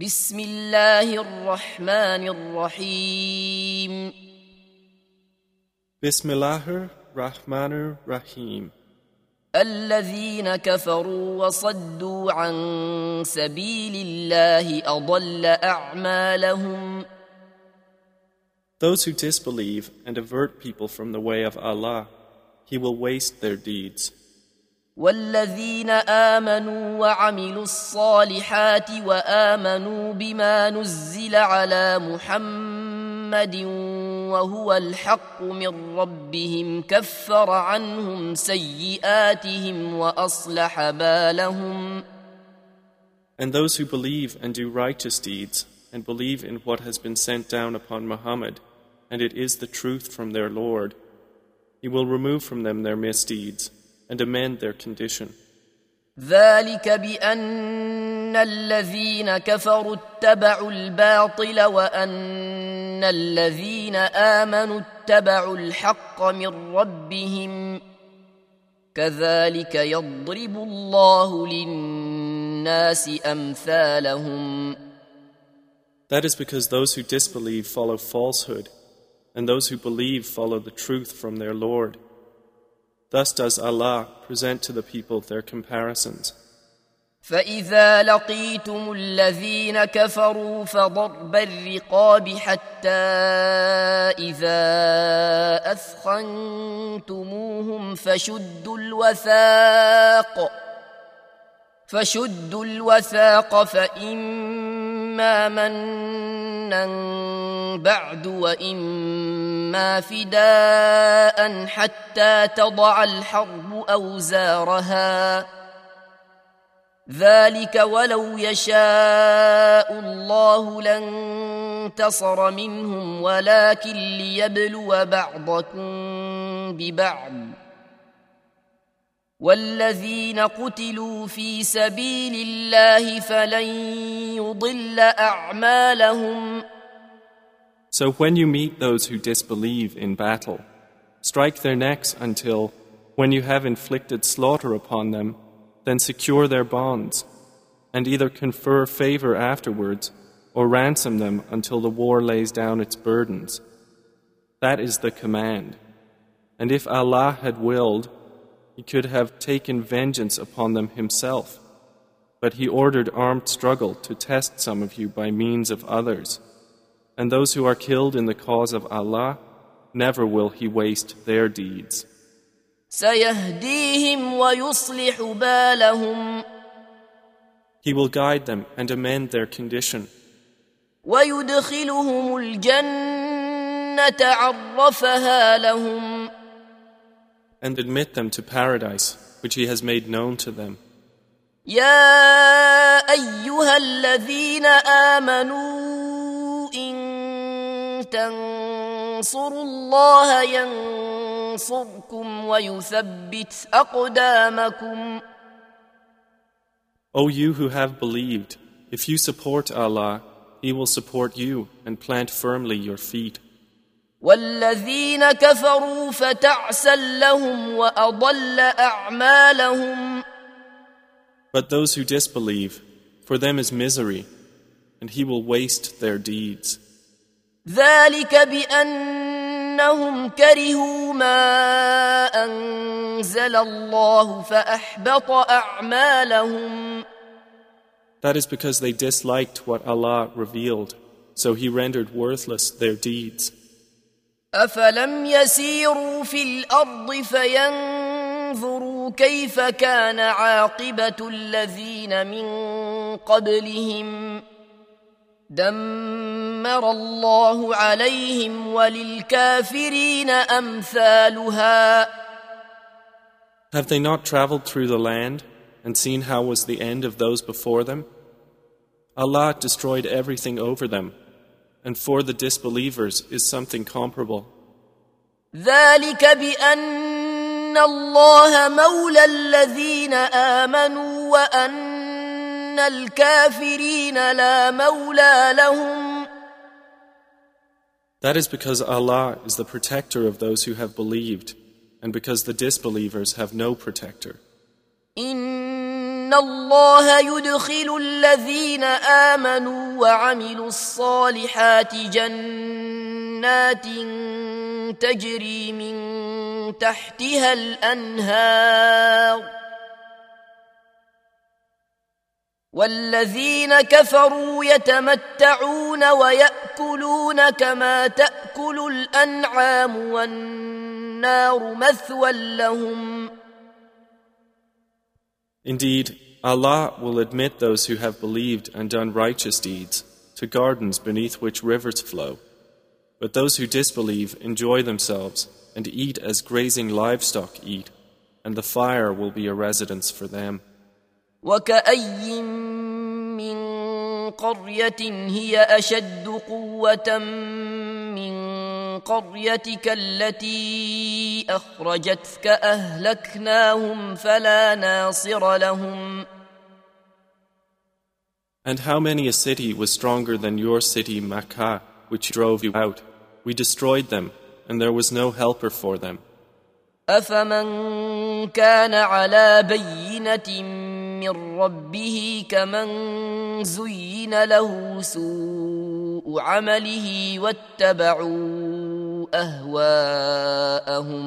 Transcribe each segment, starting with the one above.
بسم الله الرحمن الرحيم Bismillahir Rahmanir Rahim. الذين كفروا وصدوا عن سبيل الله أضل أعمالهم Those who disbelieve and avert people from the way of Allah, He will waste their deeds. والذين آمنوا وعملوا الصالحات وآمنوا بما نزل على محمد وهو الحق من ربهم كفر عنهم سيئاتهم وأصلح بالهم And those who believe and do righteous deeds and believe in what has been sent down upon Muhammad, and it is the truth from their Lord, He will remove from them their misdeeds and amend their condition. ذلك بأن الذين كفروا اتبعوا الباطل وأن الذين آمنوا اتبعوا الحق من ربهم كذلك يضرب الله للناس أمثالهم That is because those who disbelieve follow falsehood, and those who believe follow the truth from their Lord. Thus does Allah present to the people their comparisons. فإذا لقيتم الذين كفروا فضرب الرقاب حتى إذا أثخنتموهم فشدوا الوثاق فشدوا الوثاق فإما منا بعد وإما فداء حتى تضع الحرب أوزارها. ذلك ولو يشاء الله لانتصر منهم ولكن ليبلو بعضكم ببعض. والذين قتلوا في سبيل الله فلن يضل أعمالهم. So when you meet those who disbelieve in battle, strike their necks until, when you have inflicted slaughter upon them, then secure their bonds, and either confer favor afterwards or ransom them until the war lays down its burdens. That is the command. And if Allah had willed, He could have taken vengeance upon them Himself. But He ordered armed struggle to test some of you by means of others And those who are killed in the cause of Allah, never will He waste their deeds. سيهديهم ويصلح بالهم He will guide them and amend their condition, ويدخلهم الجنة عرفها لهم and admit them to paradise, which He has made known to them. يا أيها الذين آمنوا إن تنصروا الله ينصركم ويثبت أقدامكم O you who have believed, if you support Allah, He will support you and plant firmly your feet. والذين كفروا فتعسا لهم وأضل أعمالهم But those who disbelieve, for them is misery, and He will waste their deeds. ذلك بأنهم كرهوا ما أنزل الله فأحبط أعمالهم That is because they disliked what Allah revealed, so He rendered worthless their deeds. أفلم يسيروا في الأرض فينظروا كيف كان عاقبة الذين من قبلهم دمر الله عليهم وللكافرين أمثالها Have they not traveled through the land and seen how was the end of those before them? Allah destroyed everything over them, and for the disbelievers is something comparable. ذلك بأن الله مولى الذين آمنوا وأن الكافرين لا مولى لهم That is because Allah is the protector of those who have believed, and because the disbelievers have no protector. إن ان الله يدخل الذين امنوا وعملوا الصالحات جنات تجري من تحتها الانهار والذين كفروا يتمتعون وياكلون كما تاكل الانعام والنار مثوى لهم Indeed, Allah will admit those who have believed and done righteous deeds to gardens beneath which rivers flow. But those who disbelieve enjoy themselves and eat as grazing livestock eat, and the fire will be a residence for them. وكأي من قرية هي أشد قوة من قريتك التي أخرجتك أهلكناهم فلا ناصر لهم And how many a city was stronger than your city Makkah, which drove you out? We destroyed them, and there was no helper for them. أفمن كان على بينة من ربه كمن زين له سوء عمله واتبعوا أهواءهم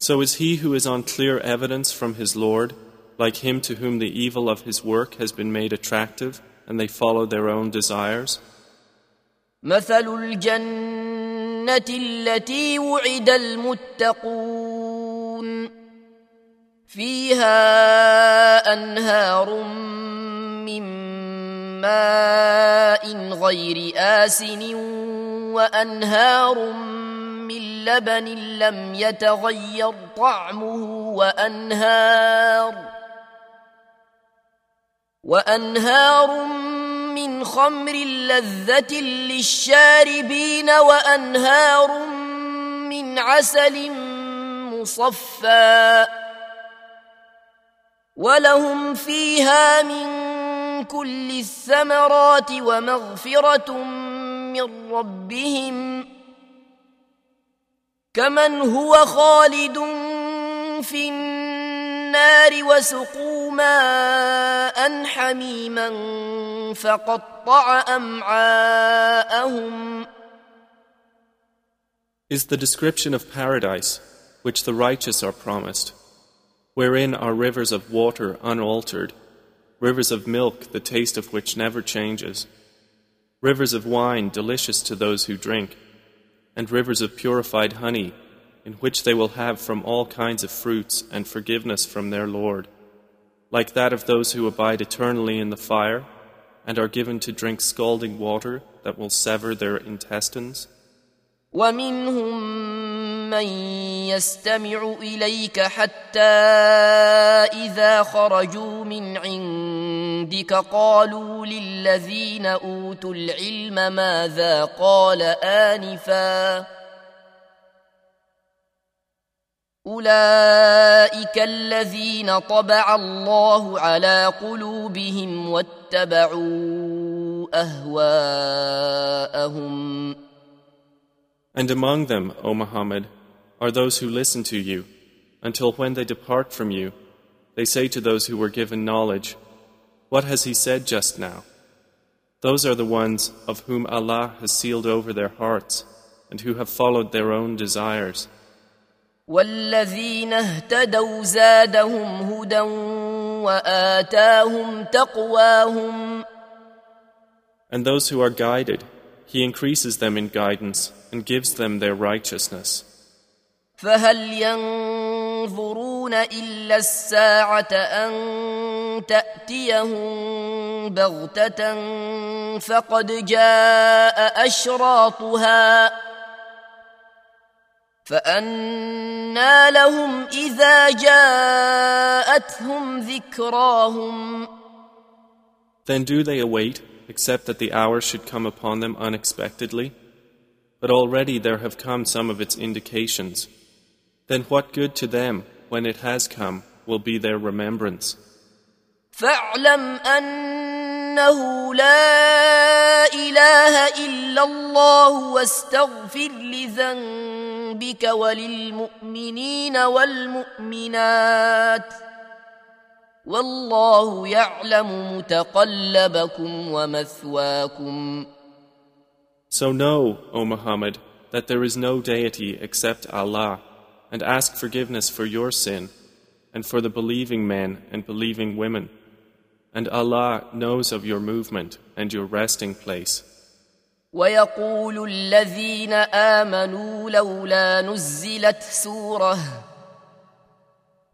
So is he who is on clear evidence from his Lord, like him to whom the evil of his work has been made attractive, and they follow their own desires? مثل الجنة التي وعد المتقون فيها أنهار من ماء غير آسن وأنهار من لبن لم يتغير طعمه وأنهار وأنهار من خمر لذة للشاربين وأنهار من عسل مصفى ولهم فيها من كل الثمرات ومغفرة من ربهم كمن هو خالد في النار وسقوا ماء حميما فقطع أمعاءهم Is the description of paradise, which the righteous are promised, wherein are rivers of water unaltered, rivers of milk, the taste of which never changes, rivers of wine delicious to those who drink, and rivers of purified honey, in which they will have from all kinds of fruits and forgiveness from their Lord, like that of those who abide eternally in the fire, and are given to drink scalding water that will sever their intestines. ومنهم من يستمع إليك حتى إذا خرجوا من عندك قالوا للذين أوتوا العلم ماذا قال آنفا أولئك الذين طبع الله على قلوبهم واتبعوا أهواءهم And among them, O Muhammad, are those who listen to you, until when they depart from you, they say to those who were given knowledge, What has he said just now? Those are the ones of whom Allah has sealed over their hearts, and who have followed their own desires. والذين اهتدوا زادهم هدى وآتاهم تقواهم And those who are guided, He increases them in guidance and gives them their righteousness. فهل ينظرون إلا الساعة أن تأتيهم بغتة فقد جاء أشراطها فأنى لهم إذا جاءتهم ذكراهم Then do they await, except that the hour should come upon them unexpectedly? But already there have come some of its indications. Then what good to them, when it has come, will be their remembrance? فاعلم أنه لا اله الا الله واستغفر لذنبك وللمؤمنين والمؤمنات والله يعلم متقلبكم ومثواكم So know, O Muhammad, that there is no deity except Allah, and ask forgiveness for your sin, and for the believing men and believing women. And Allah knows of your movement and your resting place. ويقول الذين آمنوا لولا نزلت سورة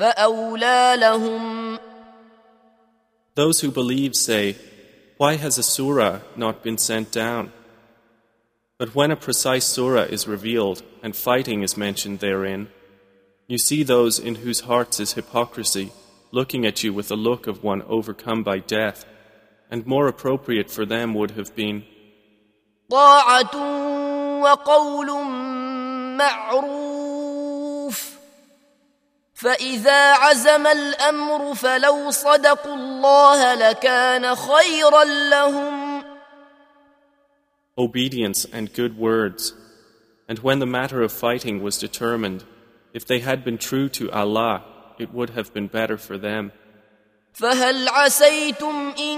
فأولى لهم Those who believe say, Why has a surah not been sent down? But when a precise surah is revealed and fighting is mentioned therein, you see those in whose hearts is hypocrisy looking at you with the look of one overcome by death, and more appropriate for them would have been طاعة وقول معروف فإذا عزم الأمر فلو صدقوا الله لكان خيرا لهم obedience and good words. And when the matter of fighting was determined, if they had been true to Allah, it would have been better for them. فهل عسيتم إن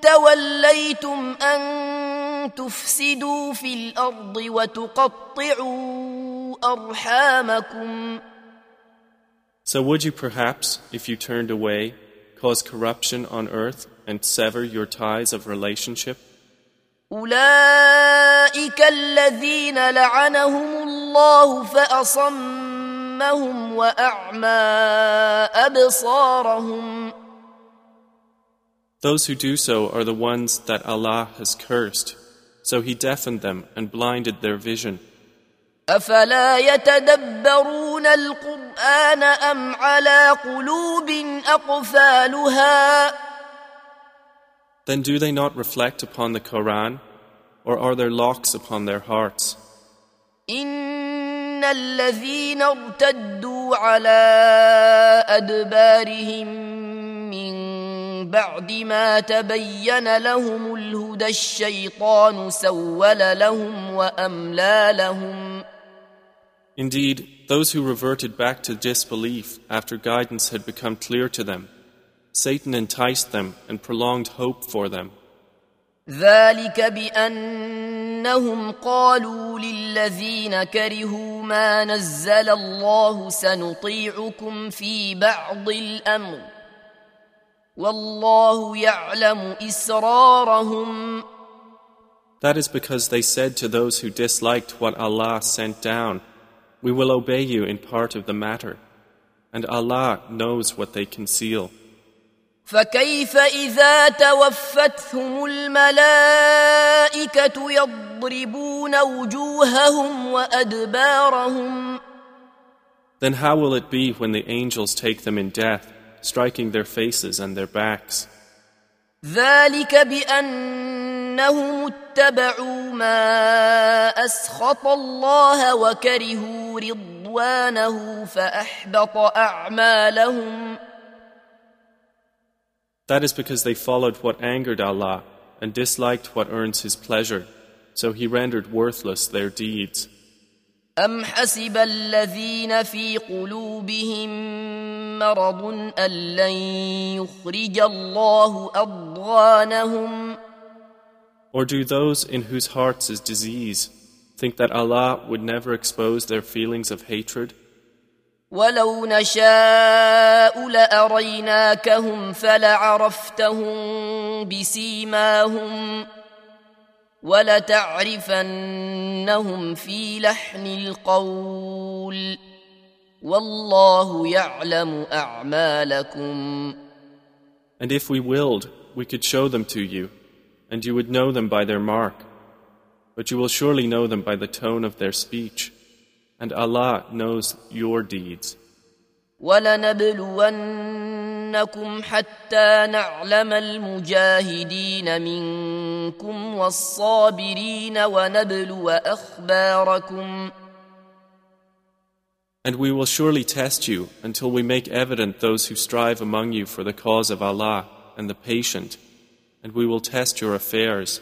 توليتم أن تفسدوا في الأرض وتقطعوا أرحامكم So would you perhaps, if you turned away, cause corruption on earth and sever your ties of relationship? أولئك الذين لعنهم الله فأصمهم وأعمى أبصارهم Those who do so are the ones that Allah has cursed, so He deafened them and blinded their vision. أفلا يتدبرون القرآن أم على قلوب أقفالها Then do they not reflect upon the Quran, or are there locks upon their hearts? إن الذين ارتدوا على أدبارهم من بعد ما تبين لهم الهدى الشيطان سول لهم وأملى لهم Indeed, those who reverted back to disbelief after guidance had become clear to them, Satan enticed them and prolonged hope for them. ذلك بأنهم قالوا للذين كرهوا ما نزل الله سنطيعكم في بعض الأمر والله يعلم إسرارهم That is because they said to those who disliked what Allah sent down, We will obey you in part of the matter, and Allah knows what they conceal. فكيف إذا توفتهم الملائكة يضربون وجوههم وأدبارهم Then how will it be when the angels take them in death, striking their faces and their backs? ذلك بأنهم اتبعوا ما أسخط الله وكرهوا رضوانه فأحبط أعمالهم That is because they followed what angered Allah and disliked what earns His pleasure, so He rendered worthless their deeds. أم حسب الذين في قلوبهم مرض أن لن يخرج الله أضغانهم Or do those in whose hearts is disease think that Allah would never expose their feelings of hatred? ولو نشاء لأريناكهم فلعرفتهم بسيماهم ولتعرفنهم في لحن القول والله يعلم أعمالكم And if we willed, we could show them to you, and you would know them by their mark, But you will surely know them by the tone of their speech, and Allah knows your deeds. ولنبلونكم حتى نعلم المجاهدين منكم والصابرين ونبلو اخباركم And we will surely test you until we make evident those who strive among you for the cause of Allah and the patient, and we will test your affairs.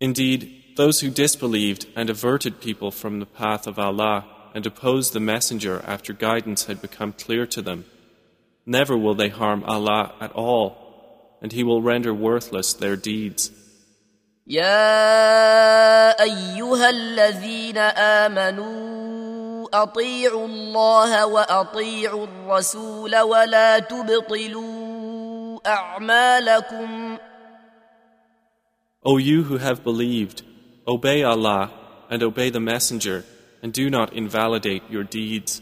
Indeed, those who disbelieved and averted people from the path of Allah and opposed the Messenger after guidance had become clear to them, never will they harm Allah at all, and He will render worthless their deeds. يا ايها الذين امنوا اطيعوا الله واطيعوا الرسول ولا تبطلوا اعمالكم O you who have believed, obey Allah and obey the Messenger, and do not invalidate your deeds.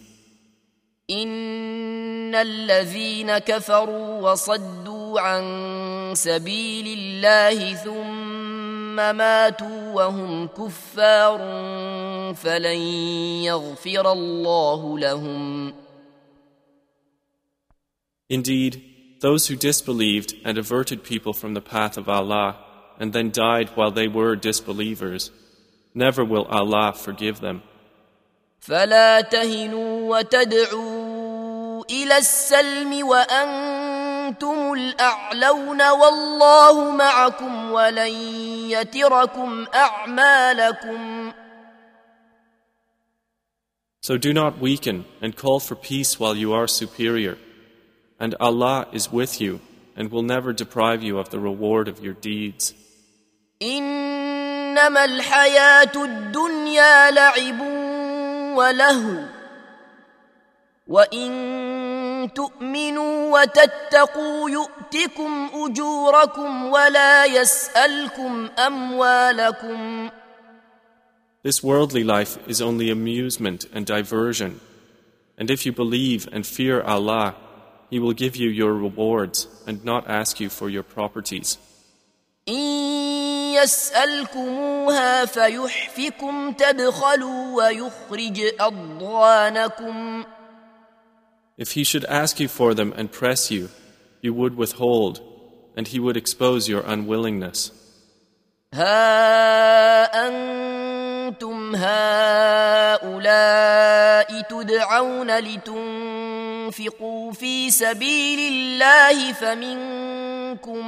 ان الذين كفروا وصدوا عن سبيل الله ثم ماتوا وهم كفار فلن يغفر الله لهم Indeed, those who disbelieved and averted people from the path of Allah and then died while they were disbelievers, never will Allah forgive them. فلا تهنوا وتدعوا الى السلم وانتم الاعلون والله معكم ولن يتركم اعمالكم So do not weaken and call for peace while you are superior. And Allah is with you and will never deprive you of the reward of your deeds. انما الحياه الدنيا لعب ولهو وان تؤمنوا وتتقوا يؤتكم اجوركم ولا يسالكم اموالكم This worldly life is only amusement and diversion. And if you believe and fear Allah, He will give you your rewards and not ask you for your properties. ان يسالكموها فيحفكم تبخلوا ويخرج اضغانكم If He should ask you for them and press you, you would withhold, and He would expose your unwillingness. ها أنتم هؤلاء تدعون لتنفقوا في سبيل الله فمنكم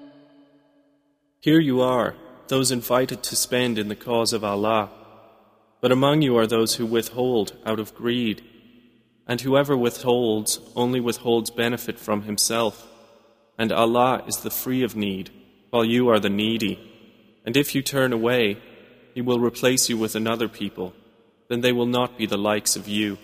Here you are, those invited to spend in the cause of Allah. But among you are those who withhold out of greed. And whoever withholds only withholds benefit from himself. And Allah is the free of need, while you are the needy. And if you turn away, He will replace you with another people. Then they will not be the likes of you.